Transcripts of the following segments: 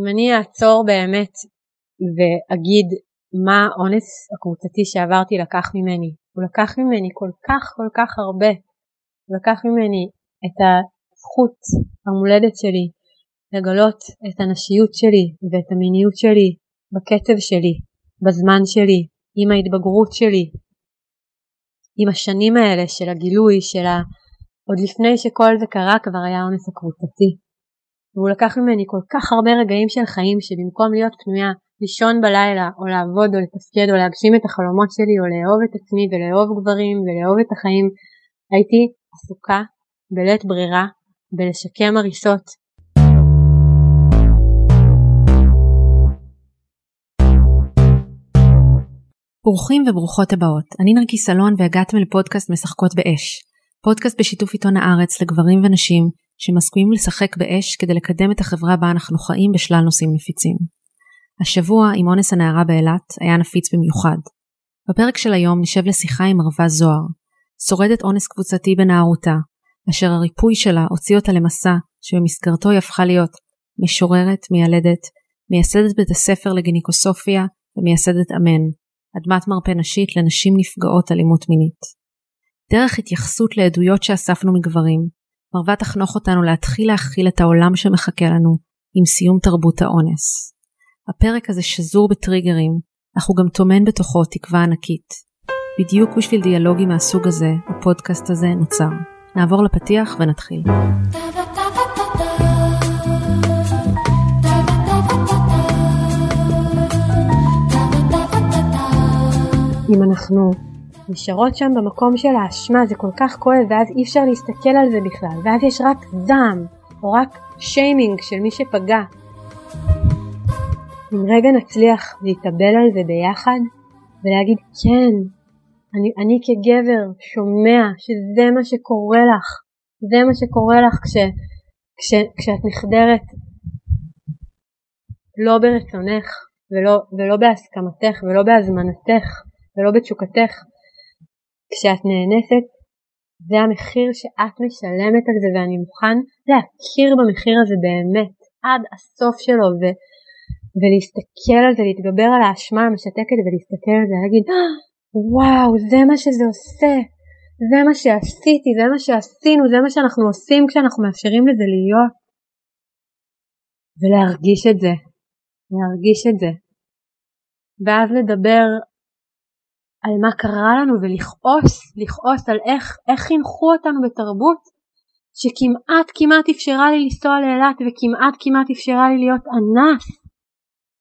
אם אני אעצור באמת ואגיד מה האונס הקבוצתי שעברתי לקח ממני, הוא לקח ממני כל כך כל כך הרבה, הוא לקח ממני את הזכות המולדת שלי לגלות את הנשיות שלי ואת המיניות שלי בקצב שלי, בזמן שלי, עם ההתבגרות שלי, עם השנים האלה של הגילוי, של ה... עוד לפני שכל זה קרה כבר היה האונס הקבוצתי. והוא לקח ממני כל כך הרבה רגעים של חיים שבמקום להיות פנויה לישון בלילה או לעבוד או לתפקד או להגשים את החלומות שלי או לאהוב את עצמי ולאהוב גברים ולאהוב את החיים הייתי עסוקה בלית ברירה בלשקם הריסות ברוכים וברוכות הבאות, אני נרקיס סלון והגעתם לפודקאסט משחקות באש. פודקאסט בשיתוף עיתון הארץ לגברים ונשים שמסכימים לשחק באש כדי לקדם את החברה בה אנחנו חיים בשלל נושאים נפיצים. השבוע עם אונס הנערה באילת היה נפיץ במיוחד. בפרק של היום נשב לשיחה עם ערווה זוהר, שורדת אונס קבוצתי בנערותה, אשר הריפוי שלה הוציא אותה למסע שבמסגרתו היא הפכה להיות משוררת, מיילדת, מייסדת בית הספר לגיניקוסופיה ומייסדת אמן, אדמת מרפא נשית לנשים נפגעות אלימות מינית. דרך התייחסות לעדויות שאספנו מגברים, מרווה תחנוך אותנו להתחיל להכיל את העולם שמחכה לנו עם סיום תרבות האונס. הפרק הזה שזור בטריגרים, אך הוא גם טומן בתוכו תקווה ענקית. בדיוק בשביל דיאלוגים מהסוג הזה, הפודקאסט הזה נוצר. נעבור לפתיח ונתחיל. אם אנחנו נשארות שם במקום של האשמה זה כל כך כואב ואז אי אפשר להסתכל על זה בכלל ואז יש רק זעם או רק שיימינג של מי שפגע. אם רגע נצליח להתאבל על זה ביחד ולהגיד כן, אני, אני כגבר שומע שזה מה שקורה לך, זה מה שקורה לך כש, כש, כשאת נחדרת לא ברצונך ולא, ולא בהסכמתך ולא בהזמנתך ולא בתשוקתך. כשאת נאנסת, זה המחיר שאת משלמת על זה ואני מוכן להכיר במחיר הזה באמת עד הסוף שלו ו, ולהסתכל על זה, להתגבר על האשמה המשתקת ולהסתכל על זה ולהגיד וואו זה מה שזה עושה, זה מה שעשיתי, זה מה שעשינו, זה מה שאנחנו עושים כשאנחנו מאפשרים לזה להיות. ולהרגיש את זה, להרגיש את זה. ואז לדבר על מה קרה לנו ולכעוס, לכעוס על איך, איך חינכו אותנו בתרבות שכמעט כמעט אפשרה לי לנסוע לאילת וכמעט כמעט אפשרה לי להיות אנס.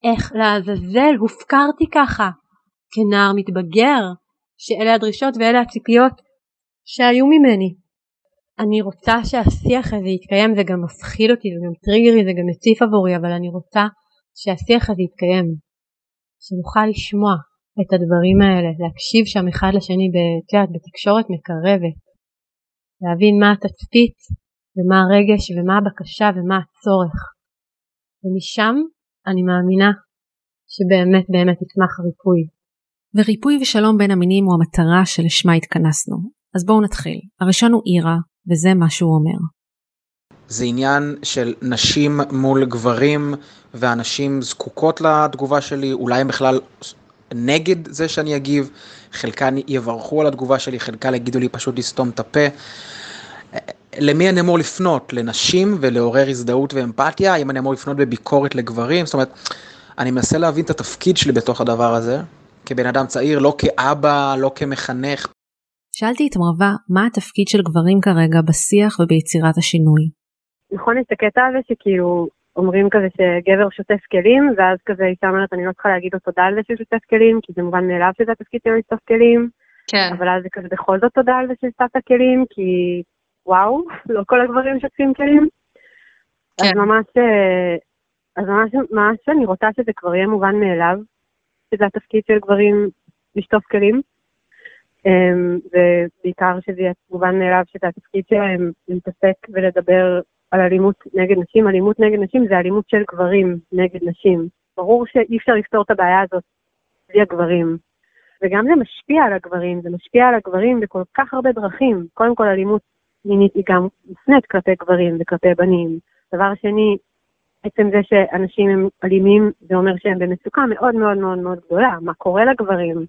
איך לעזאזל הופקרתי ככה כנער מתבגר שאלה הדרישות ואלה הציפיות שהיו ממני. אני רוצה שהשיח הזה יתקיים זה גם מפחיד אותי זה גם טריגרי זה גם מציף עבורי אבל אני רוצה שהשיח הזה יתקיים שנוכל לשמוע את הדברים האלה, להקשיב שם אחד לשני בצעת, בתקשורת מקרבת, להבין מה התצפית ומה הרגש ומה הבקשה ומה הצורך. ומשם אני מאמינה שבאמת באמת יצמח הריפוי. וריפוי ושלום בין המינים הוא המטרה שלשמה התכנסנו. אז בואו נתחיל. הראשון הוא אירה, וזה מה שהוא אומר. זה עניין של נשים מול גברים, והנשים זקוקות לתגובה שלי, אולי הם בכלל נגד זה שאני אגיב, חלקן יברכו על התגובה שלי, חלקן יגידו לי פשוט לסתום את הפה. למי אני אמור לפנות? לנשים ולעורר הזדהות ואמפתיה? האם אני אמור לפנות בביקורת לגברים? זאת אומרת, אני מנסה להבין את התפקיד שלי בתוך הדבר הזה, כבן אדם צעיר, לא כאבא, לא כמחנך. שאלתי את מרווה, מה התפקיד של גברים כרגע בשיח וביצירת השינוי? נכון, יש את הקטע הזה שכאילו אומרים כזה שגבר שוטף כלים, ואז כזה אישה אומרת, אני לא צריכה להגיד לו תודה על זה שהוא שוטף כלים, כי זה מובן מאליו שזה התפקיד שלו לשטוף כלים. כן. אבל אז זה כזה בכל זאת תודה על זה ששטפת כלים, כי וואו, לא כל הגברים שוטפים כלים. כן. אז ממש, אה, אז ממש, ממש אני רוצה שזה כבר יהיה מובן מאליו, שזה התפקיד של גברים לשטוף כלים. אמ, ובעיקר שזה יהיה מובן מאליו שזה התפקיד שלהם להתעסק ולדבר על אלימות נגד נשים, אלימות נגד נשים זה אלימות של גברים נגד נשים. ברור שאי אפשר לפתור את הבעיה הזאת בלי הגברים. וגם זה משפיע על הגברים, זה משפיע על הגברים בכל כך הרבה דרכים. קודם כל אלימות מינית היא גם מופנית כלפי גברים וכלפי בנים. דבר שני, עצם זה שאנשים הם אלימים, זה אומר שהם במצוקה מאוד מאוד מאוד מאוד גדולה. מה קורה לגברים?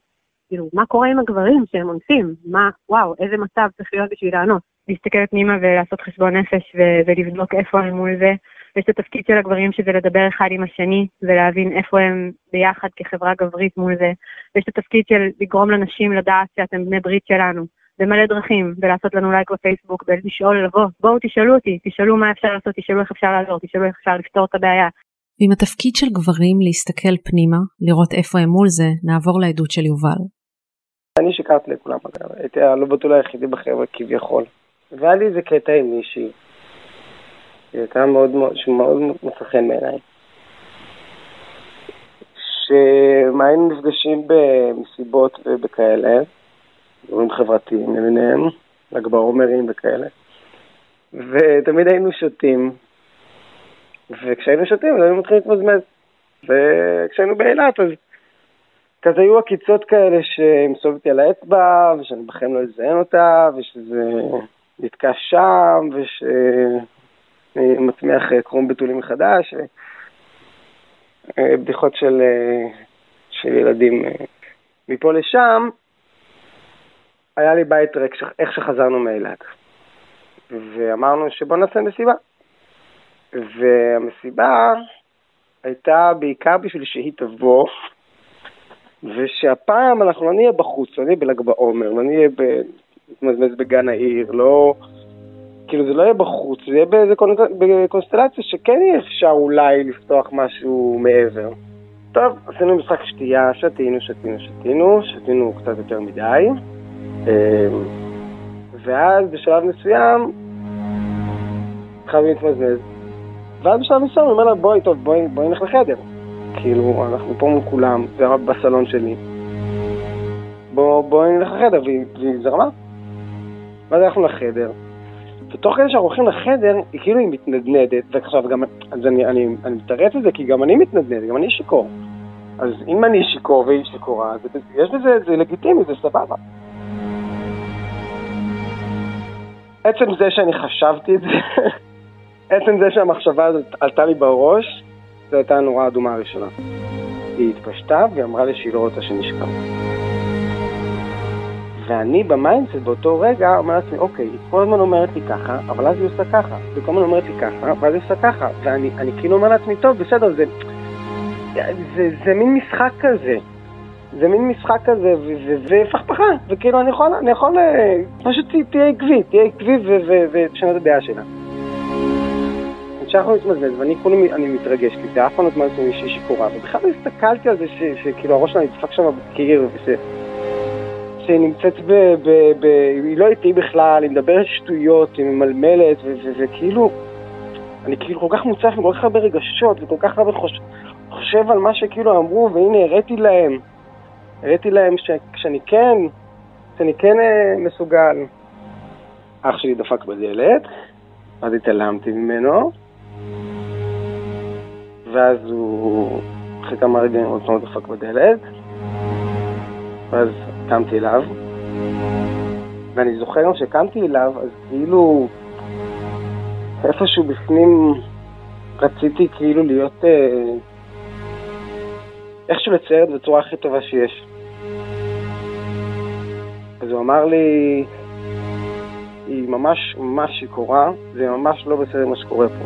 כאילו, מה קורה עם הגברים שהם אונסים? מה, וואו, איזה מצב צריך להיות בשביל לענות? להסתכל פנימה ולעשות חשבון נפש ו- ולבדוק איפה הם מול זה. יש את התפקיד של הגברים שזה לדבר אחד עם השני ולהבין איפה הם ביחד כחברה גברית מול זה. ויש את התפקיד של לגרום לנשים לדעת שאתם בני ברית שלנו. במלא דרכים, ולעשות לנו לייק בפייסבוק, ולשאול, לבוא, בואו תשאלו אותי, תשאלו מה אפשר לעשות, תשאלו איך אפשר לעזור, תשאלו איך אפשר לפתור את הבעיה. ועם התפקיד של גברים להסתכל פנימה, לראות איפה הם מול זה, נעבור לעדות של יובל. אני שיקרתי לכולם, אגב, הייתי הלא היחידי בחבר'ה כביכול. והיה לי איזה קטע עם מישהי, היא הייתה מאוד מאוד, שמאוד מצא חן בעיניי. שמה היינו נפגשים במסיבות ובכאלה, דברים חברתיים למיניהם, ל"ג בעומרים וכאלה. ותמיד היינו שותים, וכשהיינו שותים אז היינו מתחילים להתמזמז. וכשהיינו באילת אז כזה היו עקיצות כאלה שמסובב אותי על האצבע, ושאני בחיים לא אזיין אותה, ושזה נתקע שם, ושמצמיח קרום בתולים מחדש, בדיחות של, של ילדים מפה לשם, היה לי בית ריק איך שחזרנו מאילת. ואמרנו שבוא נעשה מסיבה. והמסיבה הייתה בעיקר בשביל שהיא תבוא, ושהפעם אנחנו לא נהיה בחוץ, לא נהיה בל"ג בעומר, לא נהיה מתמזמז בגן העיר, לא... כאילו זה לא יהיה בחוץ, זה יהיה באיזה קונסטלציה שכן יהיה אפשר אולי לפתוח משהו מעבר. טוב, עשינו משחק שתייה, שתינו, שתינו, שתינו, שתינו קצת יותר מדי. אמ, ואז בשלב מסוים התחלנו להתמזמז. ואז בשלב מסוים הוא אומר לה, בואי, טוב, בואי, בואי נלך לחדר. כאילו, אנחנו פה מול כולם, זה בסלון שלי. בוא, בואי נלך לחדר, והיא זרמה. ואז הלכנו לחדר. ותוך כדי שאנחנו הולכים לחדר, היא כאילו היא מתנדנדת, ועכשיו גם, אז אני, אני, אני מתרץ את זה כי גם אני מתנדנד, גם אני שיכור. אז אם אני שיכור והיא שיכורה, יש בזה, זה לגיטימי, זה סבבה. עצם זה שאני חשבתי את זה, עצם זה שהמחשבה הזאת עלתה לי בראש, זו הייתה הנורה האדומה הראשונה. היא התפשטה והיא אמרה לי שהיא לא רוצה שנשכב. ואני ב mindset באותו רגע אומר לעצמי, אוקיי, היא כל הזמן אומרת לי ככה, אבל אז היא עושה ככה. היא כל הזמן אומרת לי ככה, ואז היא עושה ככה. ואני כאילו אומר לעצמי, טוב, בסדר, זה, זה, זה, זה מין משחק כזה. זה מין משחק כזה, ופכפכה, וכאילו אני יכול, אני יכול, אה, פשוט תהיה עקבי, תהיה עקבי ותשנה את הדעה שלה. כשאנחנו מתמזמז, ואני כולי, אני מתרגש, כי זה אף פעם לא זמן אצל מישהי שיכורה, ובכלל לא הסתכלתי על זה שכאילו הראש שלה נדפק שם בקיר, שהיא נמצאת ב... ב, ב היא לא איתי בכלל, היא מדברת שטויות, היא ממלמלת, וכאילו, אני כאילו כל כך מוצף עם כל כך הרבה רגשות, וכל כך הרבה חושב, חושב על מה שכאילו אמרו, והנה הראיתי להם. הראיתי להם שכשאני כן, שאני כן אה, מסוגל, אח שלי דפק בדלת, אז התעלמתי ממנו, ואז הוא, אחרי כמה רגעים עוד פעם דפק בדלת, ואז קמתי אליו, ואני זוכר כשקמתי אליו, אז כאילו איפשהו בפנים רציתי כאילו להיות, אה, איכשהו לצייר את זה בצורה הכי טובה שיש. אז הוא אמר לי, היא ממש ממש שיכורה, זה ממש לא בסדר מה שקורה פה.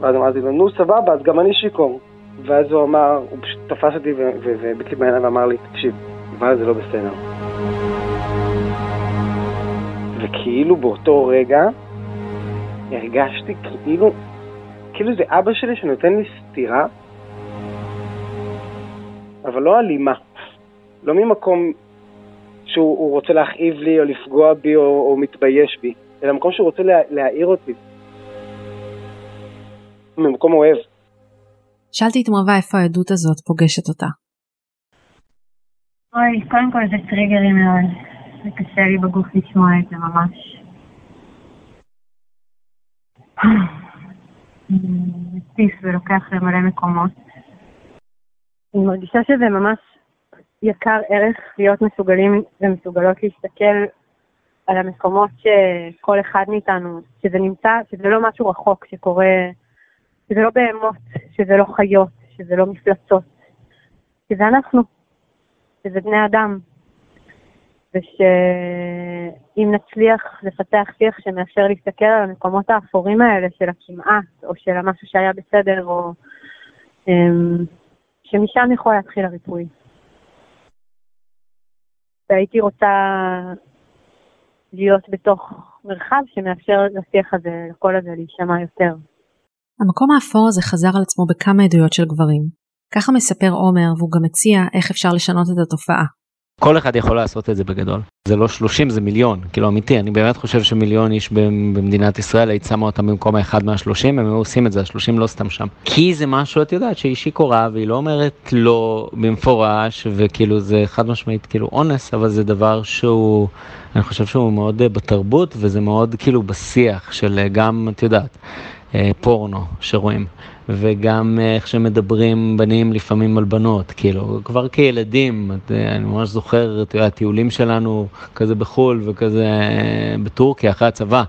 ואז אמרתי לו, נו סבבה, אז גם אני שיכור. ואז הוא אמר, הוא פשוט תפס אותי והביט לי בעיניים ואמר לי, תקשיב, אבל זה לא בסדר. וכאילו באותו רגע הרגשתי כאילו, כאילו זה אבא שלי שנותן לי סטירה, אבל לא אלימה. לא ממקום שהוא רוצה להכאיב לי או לפגוע בי או, או מתבייש בי, אלא מקום שהוא רוצה לה, להעיר אותי. ממקום אוהב. שאלתי את מרווה איפה העדות הזאת פוגשת אותה. אוי, קודם כל זה טריגרי מאוד. זה קשה לי בגוף לשמוע את זה ממש. טיס ולוקח למלא מקומות. אני מרגישה שזה ממש יקר ערך להיות מסוגלים ומסוגלות להסתכל על המקומות שכל אחד מאיתנו, שזה נמצא, שזה לא משהו רחוק שקורה שזה לא בהמות, שזה לא חיות, שזה לא מפלצות, שזה אנחנו, שזה בני אדם, ושאם נצליח לפתח שיח שמאפשר להסתכל על המקומות האפורים האלה של הכמעט, או של המשהו שהיה בסדר, או אמ, שמשם יכול להתחיל הריפוי. והייתי רוצה להיות בתוך מרחב שמאפשר לשיח הזה, לקול הזה, להישמע יותר. המקום האפור הזה חזר על עצמו בכמה עדויות של גברים. ככה מספר עומר, והוא גם מציע איך אפשר לשנות את התופעה. כל אחד יכול לעשות את זה בגדול. זה לא 30 זה מיליון, כאילו אמיתי, אני באמת חושב שמיליון איש במדינת ישראל, היית שמה אותם במקום האחד מהשלושים, הם היו עושים את זה, השלושים לא סתם שם. כי זה משהו, את יודעת, שאישי קורה, והיא לא אומרת לא במפורש, וכאילו זה חד משמעית כאילו אונס, אבל זה דבר שהוא, אני חושב שהוא מאוד בתרבות, וזה מאוד כאילו בשיח של גם, את יודעת. אה, פורנו שרואים, וגם אה, איך שמדברים בנים לפעמים על בנות, כאילו, כבר כילדים, אני ממש זוכר, את הטיולים שלנו כזה בחו"ל וכזה אה, בטורקיה אחרי הצבא.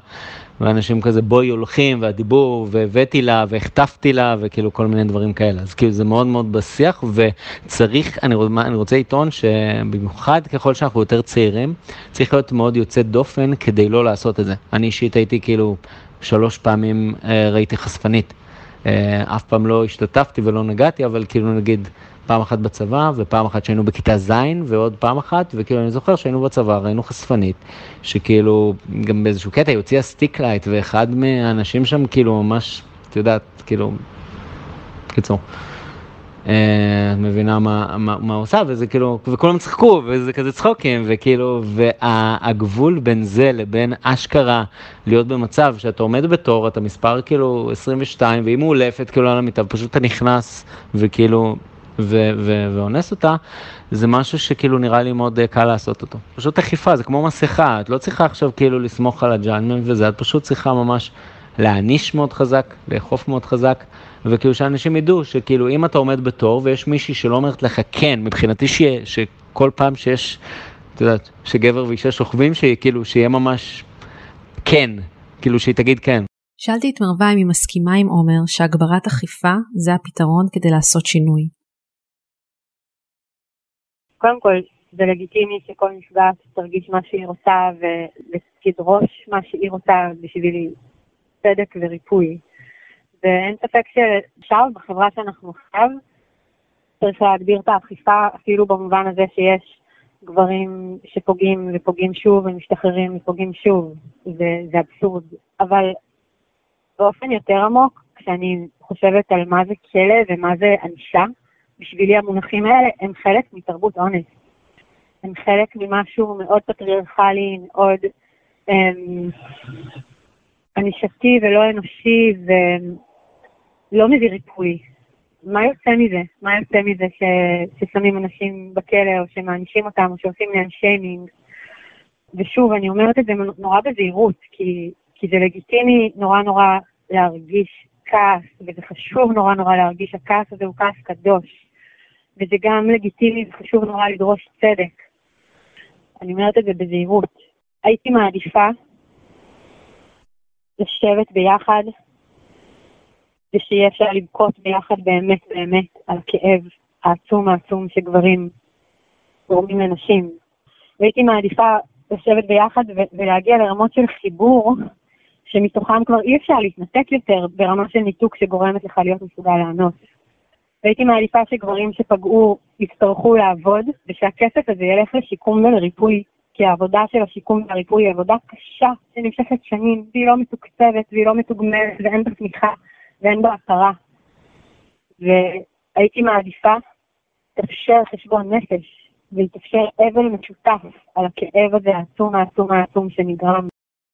ואנשים כזה בואי הולכים והדיבור והבאתי לה והחטפתי לה וכאילו כל מיני דברים כאלה אז כאילו זה מאוד מאוד בשיח וצריך אני, אני רוצה לטעון שבמיוחד ככל שאנחנו יותר צעירים צריך להיות מאוד יוצא דופן כדי לא לעשות את זה אני אישית הייתי כאילו שלוש פעמים אה, ראיתי חשפנית. אה, אף פעם לא השתתפתי ולא נגעתי, אבל כאילו נגיד פעם אחת בצבא, ופעם אחת שהיינו בכיתה ז', ועוד פעם אחת, וכאילו אני זוכר שהיינו בצבא, ראינו חשפנית, שכאילו גם באיזשהו קטע היא הוציאה stick light, ואחד מהאנשים שם כאילו ממש, את יודעת, כאילו, קיצור. אה, את מבינה מה, מה, מה עושה, וזה כאילו, וכולם צחקו, וזה כזה צחוקים, וכאילו, והגבול בין זה לבין אשכרה להיות במצב שאתה עומד בתור, אתה מספר כאילו 22, והיא מאולפת כאילו על המיטה, פשוט אתה נכנס, וכאילו, ו- ו- ואונס אותה, זה משהו שכאילו נראה לי מאוד קל לעשות אותו. פשוט אכיפה, זה כמו מסכה, את לא צריכה עכשיו כאילו לסמוך על הג'אנמנט וזה, את פשוט צריכה ממש להעניש מאוד חזק, לאכוף מאוד חזק. וכאילו שאנשים ידעו שכאילו אם אתה עומד בתור ויש מישהי שלא אומרת לך כן, מבחינתי שיהיה, שכל פעם שיש, את יודעת, שגבר ואישה שוכבים, שכאילו שיהיה ממש כן, כאילו שהיא תגיד כן. שאלתי את מרווה אם היא מסכימה עם עומר שהגברת אכיפה זה הפתרון כדי לעשות שינוי. קודם כל, זה לגיטימי שכל נפגעת תרגיש מה שהיא רוצה ותדרוש מה שהיא רוצה בשביל צדק וריפוי. ואין ספק שעכשיו, בחברה שאנחנו עכשיו, צריך להגביר את האכיפה, אפילו במובן הזה שיש גברים שפוגעים ופוגעים שוב ומשתחררים ופוגעים שוב, זה, זה אבסורד. אבל באופן יותר עמוק, כשאני חושבת על מה זה כלא ומה זה ענישה, בשבילי המונחים האלה הם חלק מתרבות אונס. הם חלק ממשהו מאוד פטריארכלי, מאוד אמ, ענישתי ולא אנושי, ו... לא מביא ריפוי. מה יוצא מזה? מה יוצא מזה ש... ששמים אנשים בכלא, או שמענישים אותם, או שעושים להם שיימינג? ושוב, אני אומרת את זה נורא בזהירות, כי, כי זה לגיטימי נורא נורא להרגיש כעס, וזה חשוב נורא נורא להרגיש, הכעס הזה הוא כעס קדוש. וזה גם לגיטימי וחשוב נורא לדרוש צדק. אני אומרת את זה בזהירות. הייתי מעדיפה לשבת ביחד ושיהיה אפשר לבכות ביחד באמת באמת על הכאב העצום העצום שגברים גורמים לנשים. והייתי מעדיפה לשבת ביחד ולהגיע לרמות של חיבור שמתוכם כבר אי אפשר להתנתק יותר ברמה של ניתוק שגורמת לך להיות מסוגל לענות. והייתי מעדיפה שגברים שפגעו יצטרכו לעבוד, ושהכסף הזה ילך לשיקום ולריפוי, כי העבודה של השיקום והריפוי היא עבודה קשה שנמשכת שנים, והיא לא מתוקצבת והיא לא מתוגמלת ואין בה תמיכה. ואין בה הכרה. והייתי מעדיפה תאפשר חשבון נפש, ויתאפשר אבל משותף על הכאב הזה העצום העצום העצום שנגרם.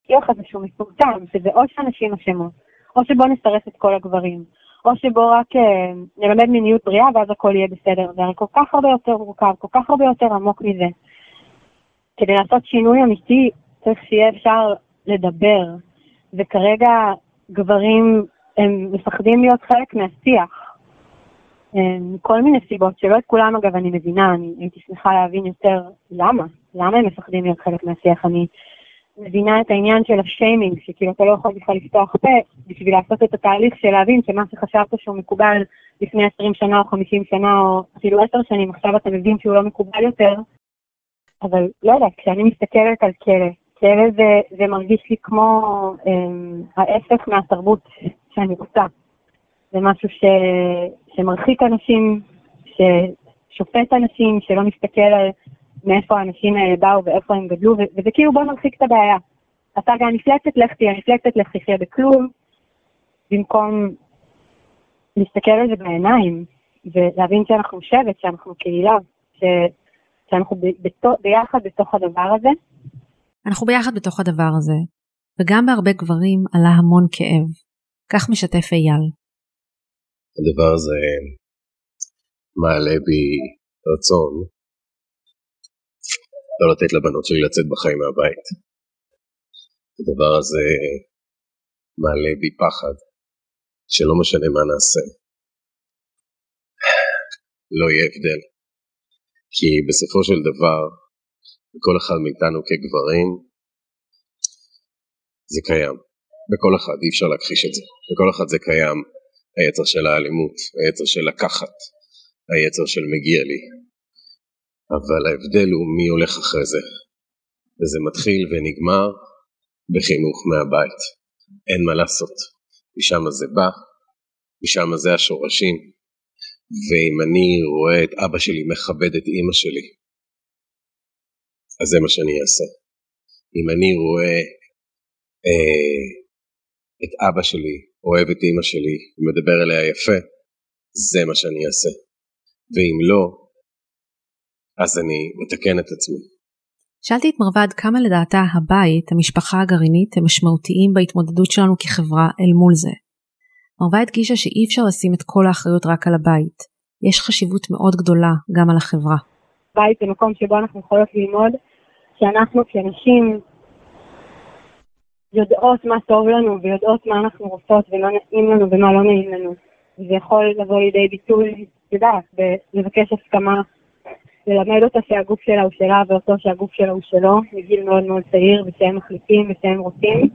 שיח הזה שהוא מטומטם, שזה או שאנשים אשמות, או שבוא נסרס את כל הגברים, או שבוא רק אה, נלמד מיניות בריאה ואז הכל יהיה בסדר. זה הרי כל כך הרבה יותר מורכב, כל כך הרבה יותר עמוק מזה. כדי לעשות שינוי אמיתי צריך שיהיה אפשר לדבר, וכרגע גברים הם מפחדים להיות חלק מהשיח. מכל מיני סיבות, שלא את כולם אגב אני מבינה, אני הייתי שמחה להבין יותר למה, למה הם מפחדים להיות חלק מהשיח. אני מבינה את העניין של השיימינג, שכאילו אתה לא יכול בכלל לפתוח פה בשביל לעשות את התהליך של להבין שמה שחשבת שהוא מקובל לפני 20 שנה או 50 שנה או אפילו 10 שנים, עכשיו אתה מבין שהוא לא מקובל יותר. אבל לא יודעת, כשאני מסתכלת על כלא, כלא זה, זה מרגיש לי כמו אה, ההפך מהתרבות שאני רוצה. זה משהו ש, שמרחיק אנשים, ששופט אנשים, שלא מסתכל על מאיפה האנשים האלה באו ואיפה הם גדלו, וזה כאילו בוא נרחיק את הבעיה. אתה גם מפלצת, לך תהיה מפלצת, לך תחיה בכלום, במקום להסתכל על זה בעיניים, ולהבין שאנחנו שבט, שאנחנו קהילה, ש... שאנחנו ב... ב... ביחד בתוך הדבר הזה. אנחנו ביחד בתוך הדבר הזה, וגם בהרבה גברים עלה המון כאב. כך משתף אייל. הדבר הזה מעלה בי רצון לא לתת לבנות שלי לצאת בחיים מהבית. הדבר הזה מעלה בי פחד, שלא משנה מה נעשה, לא יהיה הבדל. כי בסופו של דבר, בכל אחד מאיתנו כגברים, זה קיים. בכל אחד, אי אפשר להכחיש את זה. בכל אחד זה קיים. היצר של האלימות, היצר של לקחת, היצר של מגיע לי, אבל ההבדל הוא מי הולך אחרי זה. וזה מתחיל ונגמר בחינוך מהבית. אין מה לעשות. משם זה בא, משם זה השורשים. ואם אני רואה את אבא שלי מכבד את אימא שלי, אז זה מה שאני אעשה. אם אני רואה אה, את אבא שלי אוהב את אימא שלי ומדבר אליה יפה, זה מה שאני אעשה. ואם לא, אז אני מתקן את עצמי. שאלתי את מרבד כמה לדעתה הבית, המשפחה הגרעינית, הם משמעותיים בהתמודדות שלנו כחברה אל מול זה. מרבד הדגישה שאי אפשר לשים את כל האחריות רק על הבית. יש חשיבות מאוד גדולה גם על החברה. בית זה מקום שבו אנחנו יכולות ללמוד שאנחנו כנשים יודעות מה טוב לנו ויודעות מה אנחנו רוצות ומה נעים לנו ומה לא נעים לנו. זה יכול לבוא לידי ביטוי, את יודעת, בלבקש הסכמה ללמד אותה שהגוף שלה הוא שלה ואותו שהגוף שלה הוא שלו, מגיל מאוד מאוד צעיר, ושהם מחליטים ושהם רוצים.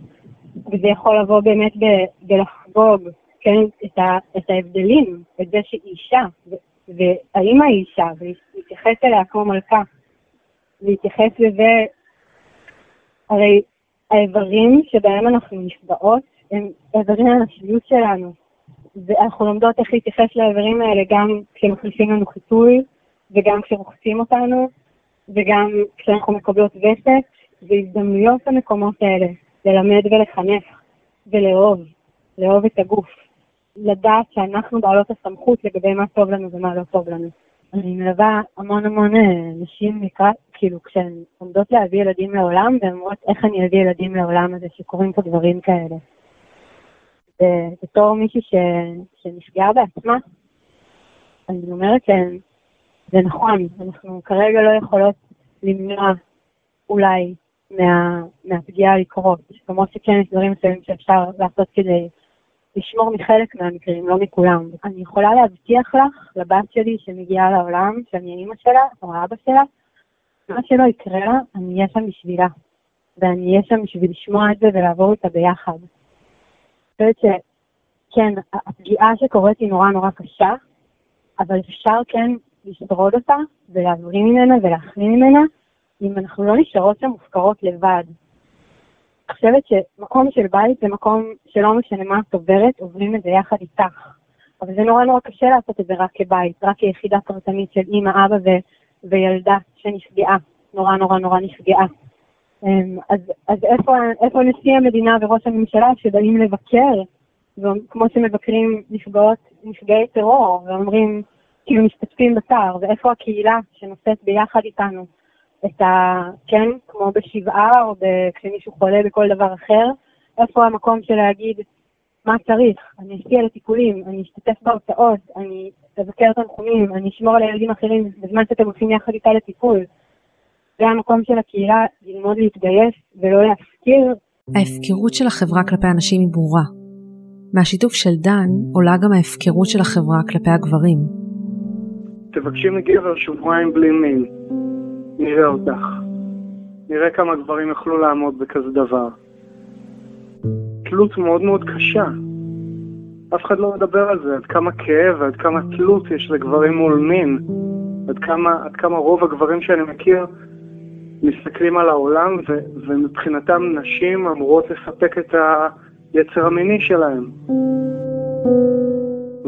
וזה יכול לבוא באמת ב- בלחגוג, כן, את, ה- את ההבדלים, את זה שהיא אישה, והאימא היא אישה, ולהתייחס אליה כמו מלכה. להתייחס לזה, הרי האיברים שבהם אנחנו נפגעות הם איברים הנשיות שלנו. ואנחנו לומדות איך להתייחס לאיברים האלה גם כשמחליפים לנו חיטוי, וגם כשרוחצים אותנו, וגם כשאנחנו מקבלות וסת, והזדמנויות במקומות האלה, ללמד ולחנך, ולאהוב, לאהוב את הגוף. לדעת שאנחנו בעלות הסמכות לגבי מה טוב לנו ומה לא טוב לנו. אני מלווה המון המון אה, נשים לקראת, כאילו, כשהן עומדות להביא ילדים לעולם, והן אומרות איך אני אביא ילדים לעולם הזה שקורים פה דברים כאלה. בתור מישהי ש... שנפגעה בעצמה, אני אומרת שהן זה נכון, אנחנו כרגע לא יכולות למנוע אולי מה, מהפגיעה לקרות, למרות שכן יש דברים מסוימים שאפשר לעשות כדי לשמור מחלק מהמקרים, לא מכולם. אני יכולה להבטיח לך, לבת שלי שמגיעה לעולם, שאני אימא שלה או האבא שלה, מה שלא יקרה לה, אני אהיה שם בשבילה. ואני אהיה שם בשביל לשמוע את זה ולעבור איתה ביחד. אני חושבת שכן, הפגיעה שקורית היא נורא נורא קשה, אבל אפשר כן לשרוד אותה ולהבריא ממנה ולהכניע ממנה, אם אנחנו לא נשארות שם מופקרות לבד. חושבת שמקום של בית זה מקום שלא משנה מה את עוברת, עוברים את זה יחד איתך. אבל זה נורא נורא קשה לעשות את זה רק כבית, רק כיחידה פרטנית של אימא, אבא ו- וילדה שנפגעה, נורא נורא נורא נפגעה. אמ, אז, אז איפה, איפה נשיא המדינה וראש הממשלה שבאים לבקר, כמו שמבקרים נפגעות, נפגעי טרור, ואומרים, כאילו משתתפים בצער, ואיפה הקהילה שנושאת ביחד איתנו את ה... כן, כמו בשבעה או ב... כשמישהו חולה בכל דבר אחר, איפה המקום של להגיד מה צריך, אני אשקיע לטיפולים, אני אשתתף בהוצאות, אני אבקר תנחומים, אני אשמור על הילדים אחרים בזמן שאתם הולכים יחד איתה לטיפול. זה המקום של הקהילה ללמוד להתגייס ולא להפקיר. ההפקרות של החברה כלפי הנשים היא ברורה. מהשיתוף של דן עולה גם ההפקרות של החברה כלפי הגברים. תבקשי מגבר שבועיים בלי מין, נראה אותך. נראה כמה גברים יוכלו לעמוד בכזה דבר. תלות מאוד מאוד קשה. אף אחד לא מדבר על זה, עד כמה כאב ועד כמה תלות יש לגברים מול מין. עד כמה, עד כמה רוב הגברים שאני מכיר מסתכלים על העולם ו, ומבחינתם נשים אמורות לספק את היצר המיני שלהם.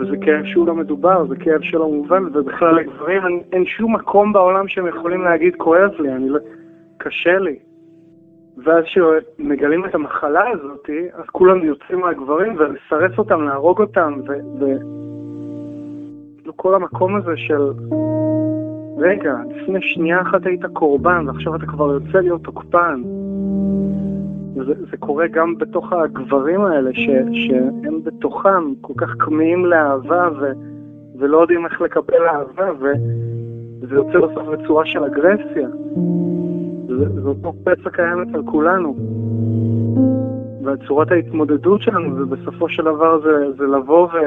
וזה כאב שהוא לא מדובר, זה כאב שלא מובן, ובכלל לגברים אין, אין שום מקום בעולם שהם יכולים להגיד כואב לי, אני לא... קשה לי. ואז כשמגלים את המחלה הזאת, אז כולם יוצאים מהגברים ולסרס אותם, להרוג אותם, ו... ו... כל המקום הזה של רגע, לפני שנייה אחת היית קורבן ועכשיו אתה כבר יוצא להיות תוקפן. זה, זה קורה גם בתוך הגברים האלה, ש, שהם בתוכם כל כך כמהים לאהבה ו, ולא יודעים איך לקבל אהבה, וזה יוצא בסוף בצורה של אגרסיה. זה, זה אותו פצע קיים אצל כולנו. וצורת ההתמודדות שלנו, ובסופו של דבר זה, זה לבוא ו,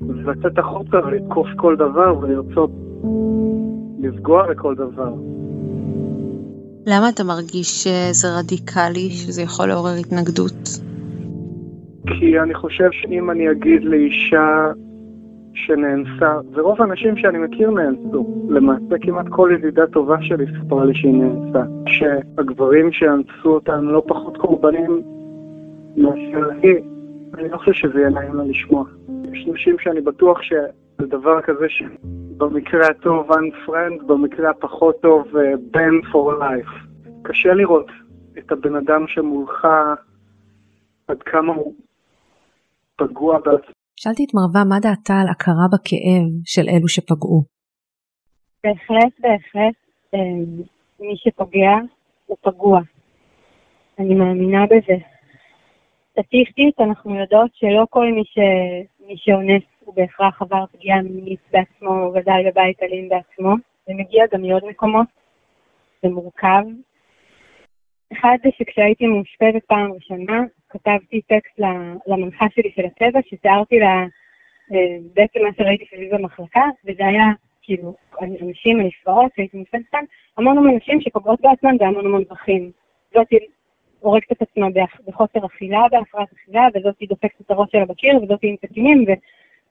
ולצאת החוצה ולתקוף כל דבר ולרצות לפגוע בכל דבר. למה אתה מרגיש שזה רדיקלי, שזה יכול לעורר התנגדות? כי אני חושב שאם אני אגיד לאישה שנאנסה, ורוב האנשים שאני מכיר נאנסו, למעשה כמעט כל ידידה טובה שלי סיפרה לי שהיא נאנסה, שהגברים שאנסו אותם לא פחות קורבנים מאשר היא, אני לא חושב שזה יהיה נעים לה לשמוע. יש נשים שאני בטוח שזה דבר כזה שבמקרה הטוב unfriend, במקרה הפחות טוב uh, band for life. קשה לראות את הבן אדם שמולך עד כמה הוא פגוע בעצמו. שאלתי את מרווה מה דעתה על הכרה בכאב של אלו שפגעו. בהחלט, בהחלט, אה, מי שפוגע הוא פגוע. אני מאמינה בזה. סטטיסטית אנחנו יודעות שלא כל מי, ש... מי שאונס הוא בהכרח עבר פגיעה מינית בעצמו או גדל בבית אלים בעצמו. זה מגיע גם מעוד מקומות, זה מורכב. אחד זה שכשהייתי מאושפזת פעם ראשונה, כתבתי טקסט למנחה שלי של הטבע, שתיארתי לה אה, בעצם מה שראיתי סביב במחלקה, וזה היה כאילו אנשים הנפגעות שהייתי מאושפזת כאן, המון המון נשים שפוגעות בעצמן בהמון המון דרכים. זאתי הורגת את עצמה בחוסר אכילה, בהפרעת אכילה, וזאתי דופקת את הראש שלה בקיר, וזאתי עם סכינים,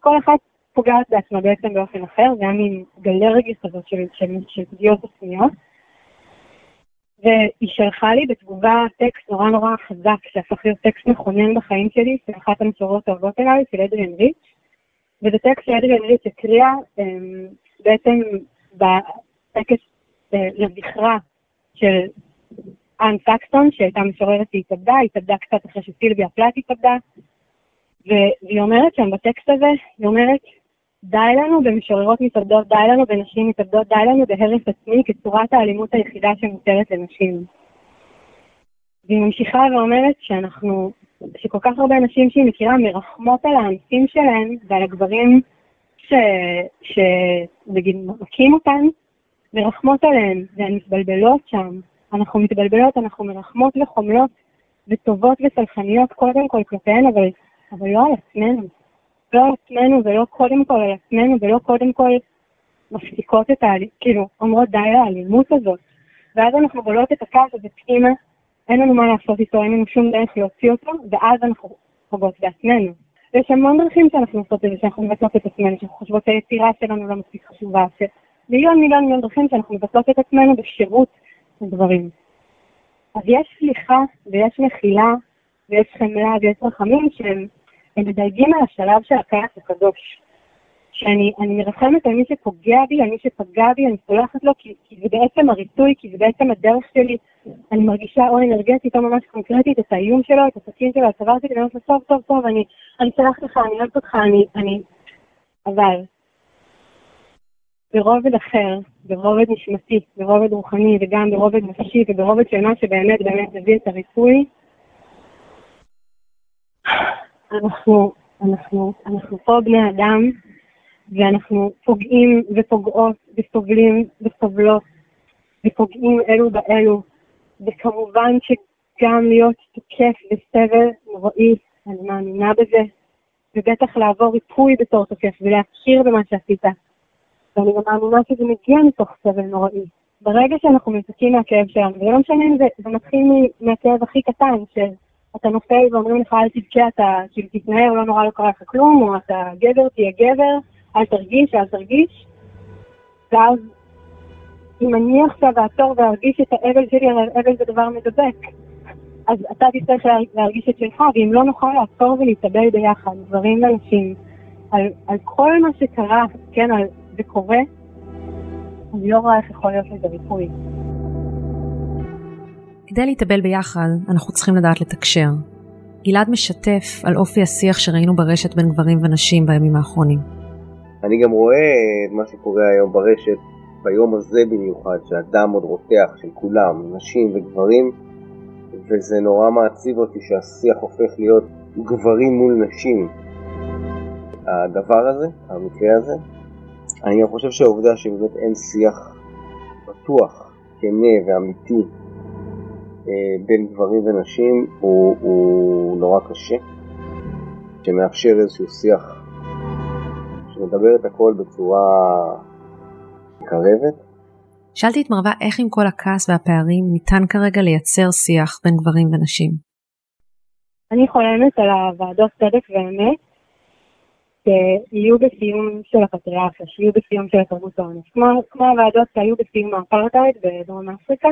וכל אחת פוגעת בעצמה בעצם באופן אחר, היה מין גלרגיה כזאת של, של, של פגיעות עצמיות. והיא שלחה לי בתגובה טקסט נורא נורא חזק, שהפך להיות טקסט מכונן בחיים שלי, של אחת המשוררות האהובות אליי, של אדריאן ריץ', וזה טקסט שאדריאן ריץ' הקריאה אמ, בעצם בטקס אה, לזכרה של אנ סקסטון, שהייתה משוררת שהתאבדה, התאבדה קצת אחרי שסילביה פלט התאבדה, והיא אומרת שם בטקסט הזה, היא אומרת, די לנו במשוררות מתאבדות, די לנו בנשים מתאבדות, די לנו בהרס עצמי כצורת האלימות היחידה שמותרת לנשים. והיא ממשיכה ואומרת שאנחנו, שכל כך הרבה נשים שהיא מכירה מרחמות על האנסים שלהן ועל הגברים שנגיד מכים אותן, מרחמות עליהן, והן מתבלבלות שם. אנחנו מתבלבלות, אנחנו מרחמות וחומלות וטובות וסלחניות קודם כל כלפיהן, אבל, אבל לא על עצמנו. לא על עצמנו ולא קודם כל על עצמנו ולא קודם כל מפסיקות את ה... כאילו, אומרות די לאלימות הזאת. ואז אנחנו גולות את הכעס הזה פנימה, אין לנו מה לעשות איתו, אין לנו שום דרך להוציא אותו, ואז אנחנו פוגעות בעצמנו. יש המון דרכים שאנחנו עושות את זה, שאנחנו מבטלות את עצמנו, שאנחנו חושבות שהיצירה שלנו לא מספיק חשובה, שמיליון מיליון מיליון דרכים שאנחנו מבטלות את עצמנו בשירות לדברים. אז יש סליחה ויש מחילה ויש חמלה ויש רחמים שהם מדלגים על השלב של הכעס הקדוש. שאני מרחמת על מי שפוגע בי, על מי שפגע בי, אני סולחת לו, כי, כי זה בעצם הריצוי, כי זה בעצם הדרך שלי. אני מרגישה או אנרגטית או ממש קונקרטית את האיום שלו, את הסכין שלו, את שלי, ואני אומרת לו, טוב, טוב, טוב, אני, אני סולחת לך, אני אוהבת אותך, אני, אני... אבל ברובד אחר, ברובד נשמתי, ברובד רוחני וגם ברובד נפשי וברובד של מה שבאמת באמת מביא את הריפוי, אנחנו, אנחנו, אנחנו פה בני אדם, ואנחנו פוגעים ופוגעות וסובלים וסובלות ופוגעים אלו באלו, וכמובן שגם להיות תוקף בסבל נוראי, אני מאמינה בזה, ובטח לעבור ריפוי בתור תוקף ולהכיר במה שעשית. ואני גם מאמינה שזה מגיע מתוך סבל נוראי, ברגע שאנחנו מנותקים מהכאב שלנו, ולא משנה אם זה, זה מתחיל מהכאב הכי קטן, שאתה נופל ואומרים לך אל תבכה, אתה כאילו תתנער, לא נורא לא קרה לך כלום, או אתה גבר, תהיה גבר, אל תרגיש, אל תרגיש, ואז אם אני עכשיו אעצור וארגיש את האבל שלי, הרי אבל זה דבר מדבק. אז אתה תצטרך להרגיש את שלך, ואם לא נוכל לעצור ולהתאבל ביחד, גברים ונשים, על, על כל מה שקרה, כן, על, זה קורה, אני לא רואה איך יכול להיות לזה ריפוי. כדי להתאבל ביחד, אנחנו צריכים לדעת לתקשר. גלעד משתף על אופי השיח שראינו ברשת בין גברים ונשים בימים האחרונים. אני גם רואה את מה שקורה היום ברשת, ביום הזה במיוחד, שהדם עוד רותח של כולם, נשים וגברים, וזה נורא מעציב אותי שהשיח הופך להיות גברים מול נשים. הדבר הזה, המקרה הזה, אני גם חושב שהעובדה שבאמת אין שיח פתוח, כנה ואמיתי אה, בין גברים ונשים הוא, הוא נורא קשה, שמאפשר איזשהו שיח שמדבר את הכל בצורה מקרבת. שאלתי את מרווה איך עם כל הכעס והפערים ניתן כרגע לייצר שיח בין גברים ונשים. אני חולמת על הוועדות צדק ואמת שיהיו בסיום של הפטריארכיה, שיהיו בסיום של התרבות האונס, כמו, כמו הוועדות שהיו בסיום האפרטהייד בדרום אפריקה,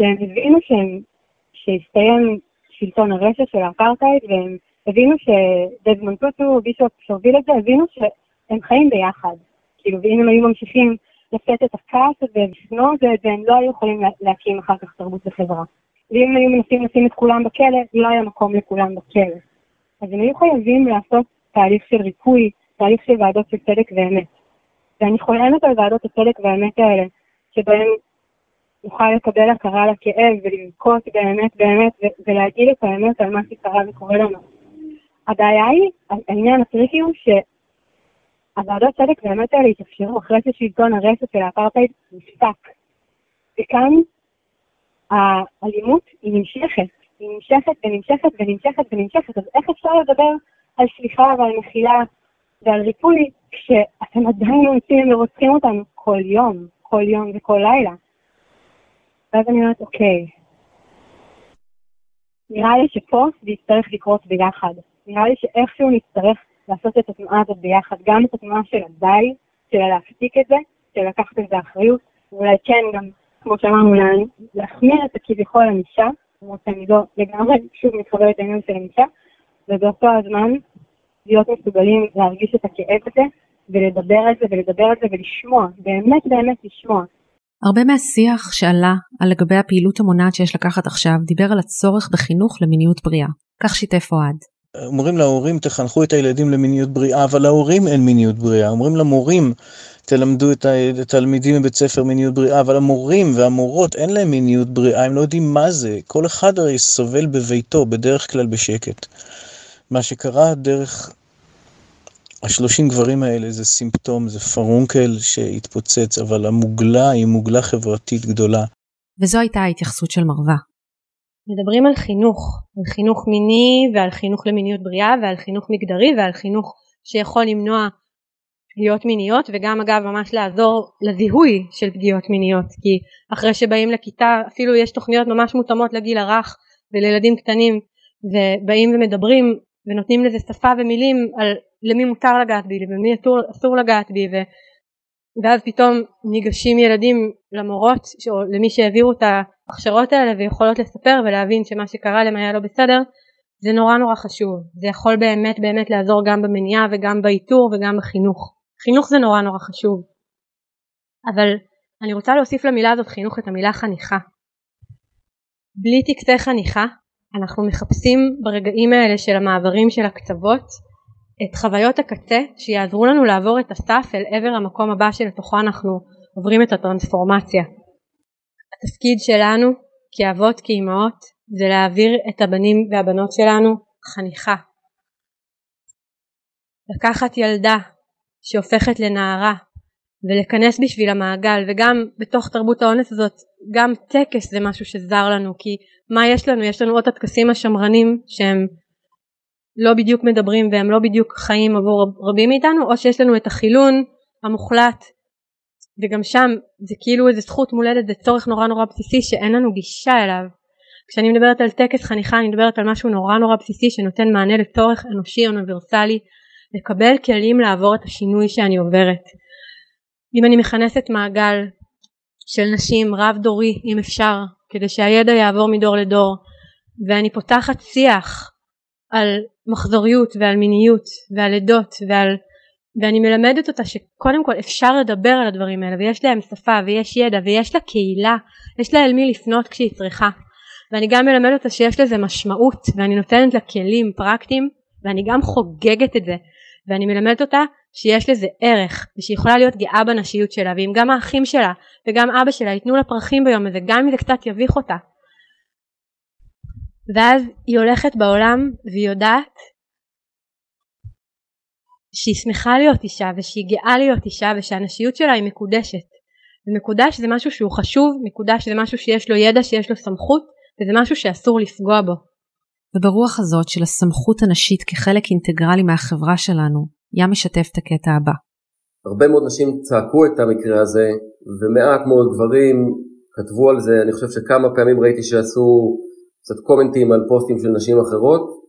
שהם הבינו שהם, שהסתיים שלטון הרשע של האפרטהייד, והם הבינו שדזמונד טוטו, bishop שהוביל את זה, הבינו שהם חיים ביחד. כאילו, ואם הם היו ממשיכים לשאת את הכעס הזה ולשנוא את זה, הם לא היו יכולים להקים אחר כך תרבות וחברה. ואם היו מנסים לשים את כולם בכלא, לא היה מקום לכולם בכלא. אז הם היו חייבים לעשות תהליך של ריפוי, תהליך של ועדות של צדק ואמת. ואני חולמת על ועדות הצדק והאמת האלה, שבהן נוכל לקבל הכרה לכאב ולבכות באמת באמת ולהגיד את האמת על מה שקרה וקורה לנו. הבעיה היא, העניין הטריקי הוא שהוועדות צדק והאמת האלה התאפשרו אחרי ששלטון הרשת של האפרטהייד נפסק. וכאן האלימות היא נמשכת, היא נמשכת ונמשכת ונמשכת ונמשכת, אז איך אפשר לדבר על סליחה ועל מחילה ועל ריפוי, כשאתם עדיין עושים ורוצחים אותנו כל יום, כל יום וכל לילה. ואז אני אומרת, אוקיי, נראה לי שפה זה יצטרך לקרות ביחד. נראה לי שאיכשהו נצטרך לעשות את התנועה הזאת ביחד, גם את התנועה של הדי, של להפסיק את זה, של לקחת את זה אחריות, ואולי כן גם, כמו שאמרנו, להחמיר את הכביכול ענישה, למרות שאני לא לגמרי שוב מתחברת לעניין של ענישה, ובאותו הזמן להיות מסוגלים להרגיש את הכאב הזה ולדבר על זה ולדבר על זה ולשמוע, באמת באמת לשמוע. הרבה מהשיח שעלה על לגבי הפעילות המונעת שיש לקחת עכשיו דיבר על הצורך בחינוך למיניות בריאה. כך שיתף אוהד. אומרים להורים תחנכו את הילדים למיניות בריאה, אבל להורים אין מיניות בריאה. אומרים למורים תלמדו את התלמידים בבית ספר מיניות בריאה, אבל המורים והמורות אין להם מיניות בריאה, הם לא יודעים מה זה. כל אחד הרי סובל בביתו, בדרך כלל בשקט. מה שקרה דרך השלושים גברים האלה זה סימפטום, זה פרונקל שהתפוצץ, אבל המוגלה היא מוגלה חברתית גדולה. וזו הייתה ההתייחסות של מרווה. מדברים על חינוך, על חינוך מיני ועל חינוך למיניות בריאה ועל חינוך מגדרי ועל חינוך שיכול למנוע פגיעות מיניות וגם אגב ממש לעזור לזיהוי של פגיעות מיניות כי אחרי שבאים לכיתה אפילו יש תוכניות ממש מותאמות לגיל הרך ולילדים קטנים ובאים ומדברים ונותנים לזה שפה ומילים על למי מותר לגעת בי ולמי אסור, לגעת בי ו, ואז פתאום ניגשים ילדים למורות או למי שהעבירו את ההכשרות האלה ויכולות לספר ולהבין שמה שקרה להם היה לא בסדר זה נורא נורא חשוב. זה יכול באמת באמת לעזור גם במניעה וגם באיתור וגם בחינוך. חינוך זה נורא נורא חשוב. אבל אני רוצה להוסיף למילה הזאת חינוך את המילה חניכה. בלי טקסי חניכה אנחנו מחפשים ברגעים האלה של המעברים של הקצוות את חוויות הקצה שיעזרו לנו לעבור את הסף אל עבר המקום הבא שלתוכו אנחנו עוברים את הטרנספורמציה. התפקיד שלנו כאבות כאימהות זה להעביר את הבנים והבנות שלנו חניכה. לקחת ילדה שהופכת לנערה ולכנס בשביל המעגל וגם בתוך תרבות האונס הזאת גם טקס זה משהו שזר לנו כי מה יש לנו? יש לנו עוד הטקסים השמרנים שהם לא בדיוק מדברים והם לא בדיוק חיים עבור רבים מאיתנו או שיש לנו את החילון המוחלט וגם שם זה כאילו איזה זכות מולדת, זה צורך נורא נורא בסיסי שאין לנו גישה אליו. כשאני מדברת על טקס חניכה אני מדברת על משהו נורא נורא בסיסי שנותן מענה לצורך אנושי אוניברסלי לקבל כלים לעבור את השינוי שאני עוברת. אם אני מכנסת מעגל של נשים רב דורי אם אפשר כדי שהידע יעבור מדור לדור ואני פותחת שיח על מחזוריות ועל מיניות ועל עדות ועל ואני מלמדת אותה שקודם כל אפשר לדבר על הדברים האלה ויש להם שפה ויש ידע ויש לה קהילה יש לה אל מי לפנות כשהיא צריכה. ואני גם מלמדת אותה שיש לזה משמעות ואני נותנת לה כלים פרקטיים ואני גם חוגגת את זה. ואני מלמדת אותה שיש לזה ערך ושהיא יכולה להיות גאה בנשיות שלה ואם גם האחים שלה וגם אבא שלה ייתנו לה פרחים ביום הזה גם אם זה קצת יביך אותה ואז היא הולכת בעולם והיא יודעת שהיא שמחה להיות אישה ושהיא גאה להיות אישה ושהנשיות שלה היא מקודשת ומקודש זה משהו שהוא חשוב, מקודש זה משהו שיש לו ידע, שיש לו סמכות וזה משהו שאסור לפגוע בו. וברוח הזאת של הסמכות הנשית כחלק אינטגרלי מהחברה שלנו, ים משתף את הקטע הבא. הרבה מאוד נשים צעקו את המקרה הזה ומעט מאוד גברים כתבו על זה, אני חושב שכמה פעמים ראיתי שעשו קצת קומנטים על פוסטים של נשים אחרות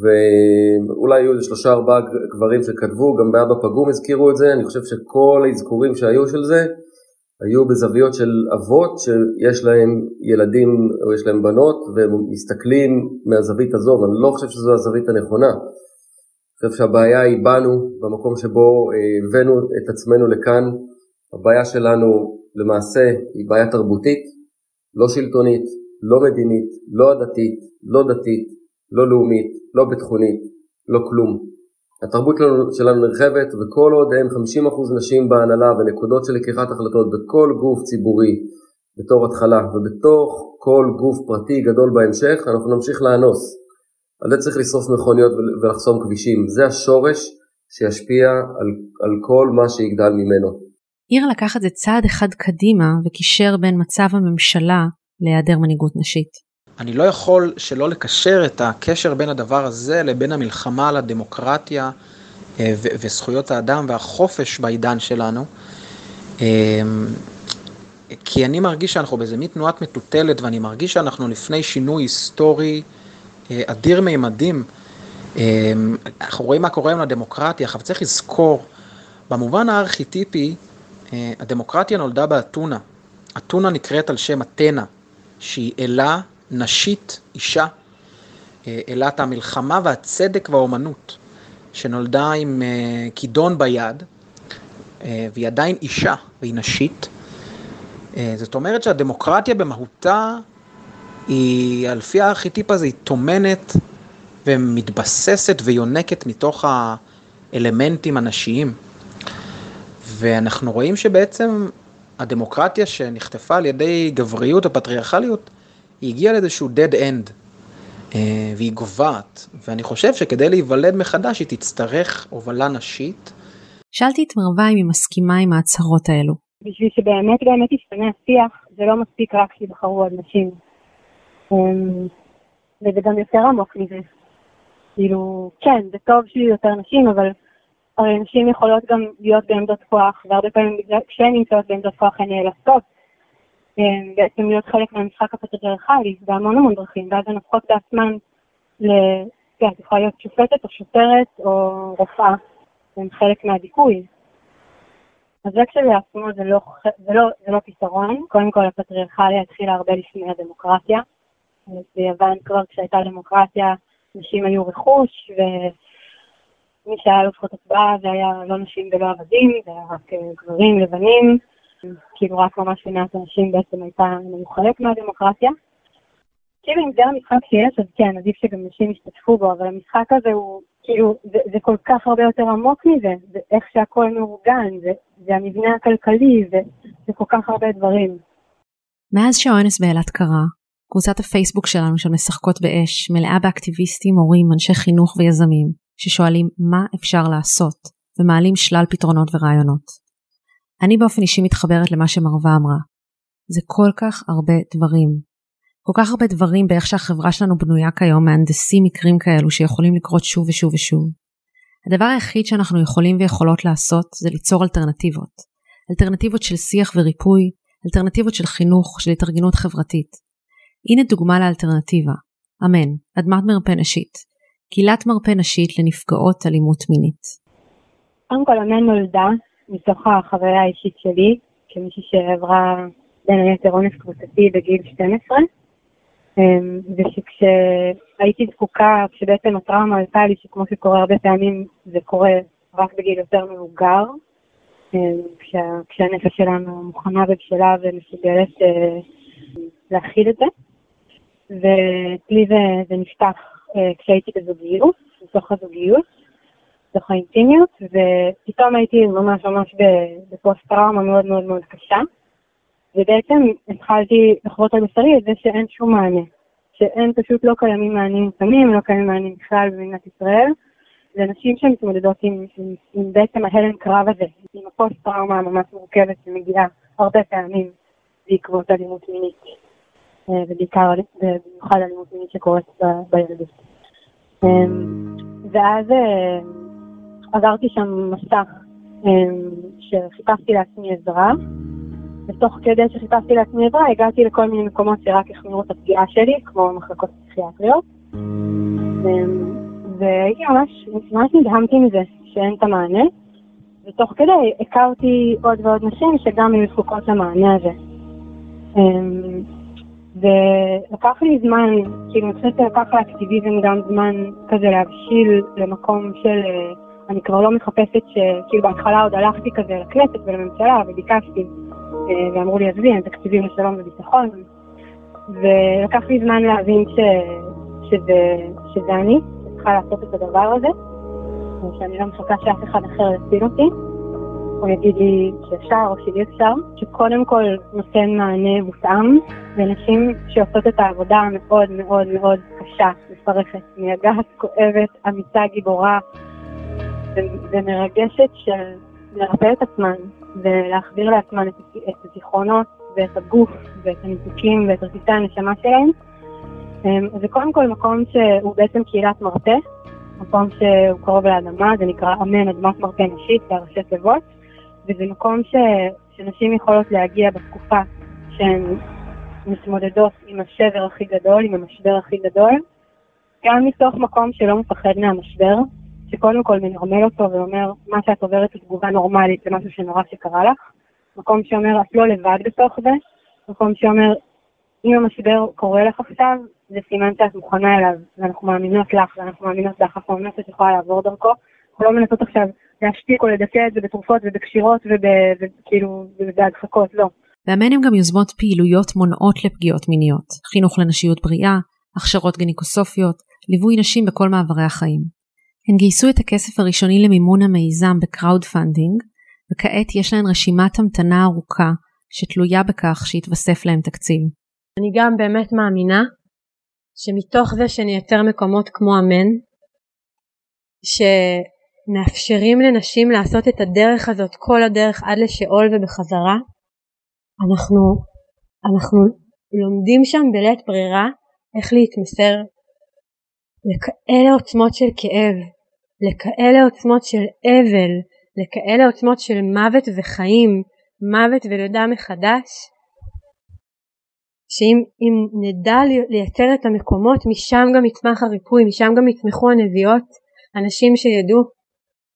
ואולי היו איזה שלושה ארבעה גברים שכתבו, גם באבא פגום הזכירו את זה, אני חושב שכל האזכורים שהיו של זה היו בזוויות של אבות שיש להם ילדים או יש להם בנות והם מסתכלים מהזווית הזו, ואני לא חושב שזו הזווית הנכונה. אני חושב שהבעיה היא בנו, במקום שבו אה, הבאנו את עצמנו לכאן. הבעיה שלנו למעשה היא בעיה תרבותית, לא שלטונית, לא מדינית, לא עדתית, לא דתית, לא לאומית, לא ביטחונית, לא כלום. התרבות שלנו, נרחבת וכל עוד אין 50% נשים בהנהלה ונקודות של לקיחת החלטות בכל גוף ציבורי בתור התחלה ובתוך כל גוף פרטי גדול בהמשך אנחנו נמשיך לאנוס. על זה צריך לשרוף מכוניות ולחסום כבישים. זה השורש שישפיע על, על כל מה שיגדל ממנו. עיר לקח את זה צעד אחד קדימה וקישר בין מצב הממשלה להיעדר מנהיגות נשית. אני לא יכול שלא לקשר את הקשר בין הדבר הזה לבין המלחמה על הדמוקרטיה אה, וזכויות האדם והחופש בעידן שלנו. אה, כי אני מרגיש שאנחנו באיזה מין תנועת מטוטלת ואני מרגיש שאנחנו לפני שינוי היסטורי אה, אדיר מימדים. אנחנו רואים מה קורה עם הדמוקרטיה, אבל צריך לזכור, במובן הארכיטיפי, הדמוקרטיה נולדה באתונה. אתונה נקראת על שם אתנה, שהיא אלה נשית, אישה, אה, אלת המלחמה והצדק והאומנות, שנולדה עם אה, כידון ביד, אה, והיא עדיין אישה, והיא נשית. זאת אומרת שהדמוקרטיה במהותה היא, על פי הארכיטיפ הזה, היא טומנת ומתבססת ויונקת מתוך האלמנטים הנשיים. ואנחנו רואים שבעצם הדמוקרטיה שנחטפה על ידי גבריות ופטריארכליות, היא הגיעה לאיזשהו dead end, אה, והיא גוועת, ואני חושב שכדי להיוולד מחדש היא תצטרך הובלה נשית. שאלתי את מרווה אם היא מסכימה עם ההצהרות האלו. בשביל שבאמת באמת ישתנה השיח, זה לא מספיק רק שיבחרו עוד נשים. אמ, וזה גם יותר עמוק מזה. כאילו, כן, זה טוב שיהיו יותר נשים, אבל הרי נשים יכולות גם להיות בעמדות כוח, והרבה פעמים כשהן נמצאות בעמדות כוח הן נאלצות אה, בעצם להיות חלק מהמשחק הפטריארכלי בהמון המון דרכים, ואז הן הופכות בעצמן. כן, את יכולה להיות שופטת או שוטרת או רופאה, הן חלק מהדיכוי. אז זה כשלעצמו זה לא, זה, לא, זה לא פתרון, קודם כל הפטריארכליה התחילה הרבה לפני הדמוקרטיה. ביוון כבר כשהייתה דמוקרטיה נשים היו רכוש, ומי שהיה לו זכות הצבעה זה היה לא נשים ולא עבדים, זה היה רק אה, גברים לבנים. כאילו רק ממש מעט אנשים בעצם הייתה, היו מהדמוקרטיה. כאילו אם זה המשחק שיש, אז כן, עדיף שגם נשים ישתתפו בו, אבל המשחק הזה הוא, כאילו, זה, זה כל כך הרבה יותר עמוק מזה, זה איך שהכל מאורגן, זה, זה המבנה הכלכלי, זה, זה כל כך הרבה דברים. מאז שהאונס באילת קרה, קבוצת הפייסבוק שלנו של משחקות באש מלאה באקטיביסטים, הורים, אנשי חינוך ויזמים, ששואלים מה אפשר לעשות, ומעלים שלל פתרונות ורעיונות. אני באופן אישי מתחברת למה שמרווה אמרה. זה כל כך הרבה דברים. כל כך הרבה דברים באיך שהחברה שלנו בנויה כיום מהנדסים מקרים כאלו שיכולים לקרות שוב ושוב ושוב. הדבר היחיד שאנחנו יכולים ויכולות לעשות זה ליצור אלטרנטיבות. אלטרנטיבות של שיח וריפוי, אלטרנטיבות של חינוך, של התארגנות חברתית. הנה דוגמה לאלטרנטיבה, אמן, אדמת מרפא נשית, קהילת מרפא נשית לנפגעות אלימות מינית. קודם כל, אמן נולדה מתוך החוויה האישית שלי, כמישהי שעברה בין היתר אונס קבוצתי בגיל 12, אמ, ושכשהייתי זקוקה, כשבעצם הטראומה עלתה לי, שכמו שקורה הרבה פעמים, זה קורה רק בגיל יותר מבוגר, אמ, כשה, כשהנפש שלנו מוכנה ובשלה ומסוגלת אה, להכיל את זה. ואצלי זה, זה נפתח כשהייתי בזוגיות, בתוך הזוגיות, בתוך האינטימיות, ופתאום הייתי ממש ממש בפוסט טראומה מאוד מאוד מאוד קשה. ובעצם התחלתי לחוות על בשרי את זה שאין שום מענה. שאין פשוט לא קיימים מענים מותאמים, לא קיימים מענים בכלל במדינת ישראל. זה נשים שמתמודדות עם, עם, עם בעצם ההלם קרב הזה, עם הפוסט-טראומה הממש מורכבת שמגיעה הרבה פעמים בעקבות אלימות מינית, ובעיקר, במיוחד אלימות מינית שקורית בילדות. אמ, ואז אה, עברתי שם מסך אמ, שחיפשתי לעצמי עזרה, ותוך כדי שחיפשתי לעצמי עזרה הגעתי לכל מיני מקומות שרק החמירו את הפגיעה שלי, כמו מחלקות פסיכיאטריות. אמ, והייתי ממש, ממש נדהמתי מזה שאין את המענה, ותוך כדי הכרתי עוד ועוד נשים שגם היו זקוקות למענה הזה. ולקח לי זמן, כאילו אני חושבת שלקח לאקטיביזם גם זמן כזה להבשיל למקום של, אה, אני כבר לא מחפשת ש... כאילו בהתחלה עוד הלכתי כזה לכנסת ולממשלה וביקשתי, אה, ואמרו לי עזבי, אין תקציבים לשלום וביטחון, ולקח לי זמן להבין ש... שזה, שזה אני, צריכה לעשות את הדבר הזה, שאני לא מחכה שאף אחד אחר יציל אותי, או יגיד לי שאפשר או שאי אפשר, שקודם כל נותן מענה מותאם לנשים שעושות את העבודה המאוד מאוד מאוד קשה, מפרכת, מייגעת, כואבת, אמיצה, גיבורה ומרגשת של לרפא את עצמן ולהחזיר לעצמן את הזיכרונות ואת הגוף ואת הניתוקים ואת רציפי הנשמה שלהם. אמ, זה קודם כל מקום שהוא בעצם קהילת מרפא, מקום שהוא קרוב לאדמה, זה נקרא אמן אדמת מרפא נשית, בראשי תיבות, וזה מקום ש, שנשים יכולות להגיע בתקופה שהן מתמודדות עם השבר הכי גדול, עם המשבר הכי גדול, גם מתוך מקום שלא מפחד מהמשבר, שקודם כל מנרמל אותו ואומר, מה שאת עוברת היא תגובה נורמלית זה משהו שנורא שקרה לך, מקום שאומר, את לא לבד בתוך זה, מקום שאומר, אם המשבר קורה לך עכשיו, זה סימן שאת מוכנה אליו, ואנחנו מאמינות לך, ואנחנו מאמינות לך, אנחנו מאמינות שאת יכולה לעבור דרכו. אנחנו לא מנסות עכשיו להשתיק או לדכא את זה בתרופות ובקשירות וכאילו בהדחקות, לא. לאמן הם גם יוזמות פעילויות מונעות לפגיעות מיניות, חינוך לנשיות בריאה, הכשרות גינקוסופיות, ליווי נשים בכל מעברי החיים. הן גייסו את הכסף הראשוני למימון המיזם ב crowdfunding, וכעת יש להן רשימת המתנה ארוכה שתלויה בכך שיתווסף להם תקציב. אני גם באמת מאמינה שמתוך זה שנייצר מקומות כמו אמן, שמאפשרים לנשים לעשות את הדרך הזאת כל הדרך עד לשאול ובחזרה, אנחנו, אנחנו לומדים שם בלית ברירה איך להתמסר לכאלה עוצמות של כאב, לכאלה עוצמות של אבל, לכאלה עוצמות של מוות וחיים, מוות ולידה מחדש, שאם נדע לייצר את המקומות משם גם יצמח הריפוי, משם גם יצמחו הנביאות, אנשים שידעו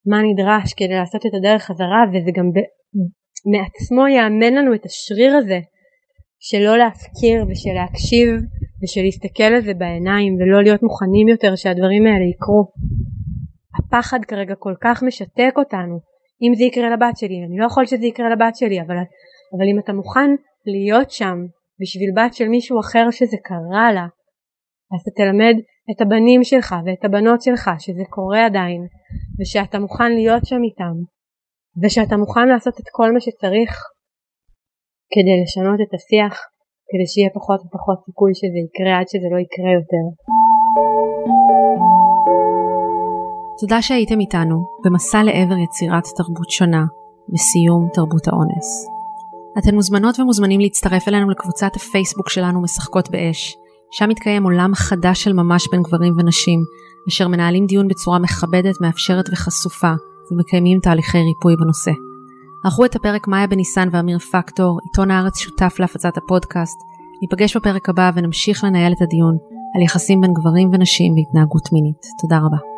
מה נדרש כדי לעשות את הדרך חזרה וזה גם ב- מעצמו יאמן לנו את השריר הזה שלא להפקיר ושל להקשיב ושל להסתכל על זה בעיניים ולא להיות מוכנים יותר שהדברים האלה יקרו. הפחד כרגע כל כך משתק אותנו אם זה יקרה לבת שלי אני לא יכול שזה יקרה לבת שלי אבל, אבל אם אתה מוכן להיות שם בשביל בת של מישהו אחר שזה קרה לה, אז אתה תלמד את הבנים שלך ואת הבנות שלך שזה קורה עדיין, ושאתה מוכן להיות שם איתם, ושאתה מוכן לעשות את כל מה שצריך כדי לשנות את השיח, כדי שיהיה פחות ופחות סיכוי שזה יקרה עד שזה לא יקרה יותר. תודה שהייתם איתנו במסע לעבר יצירת תרבות שונה וסיום תרבות האונס. אתן מוזמנות ומוזמנים להצטרף אלינו לקבוצת הפייסבוק שלנו משחקות באש. שם מתקיים עולם חדש של ממש בין גברים ונשים, אשר מנהלים דיון בצורה מכבדת, מאפשרת וחשופה, ומקיימים תהליכי ריפוי בנושא. ערכו את הפרק מאיה בניסן ואמיר פקטור, עיתון הארץ שותף להפצת הפודקאסט. ניפגש בפרק הבא ונמשיך לנהל את הדיון על יחסים בין גברים ונשים והתנהגות מינית. תודה רבה.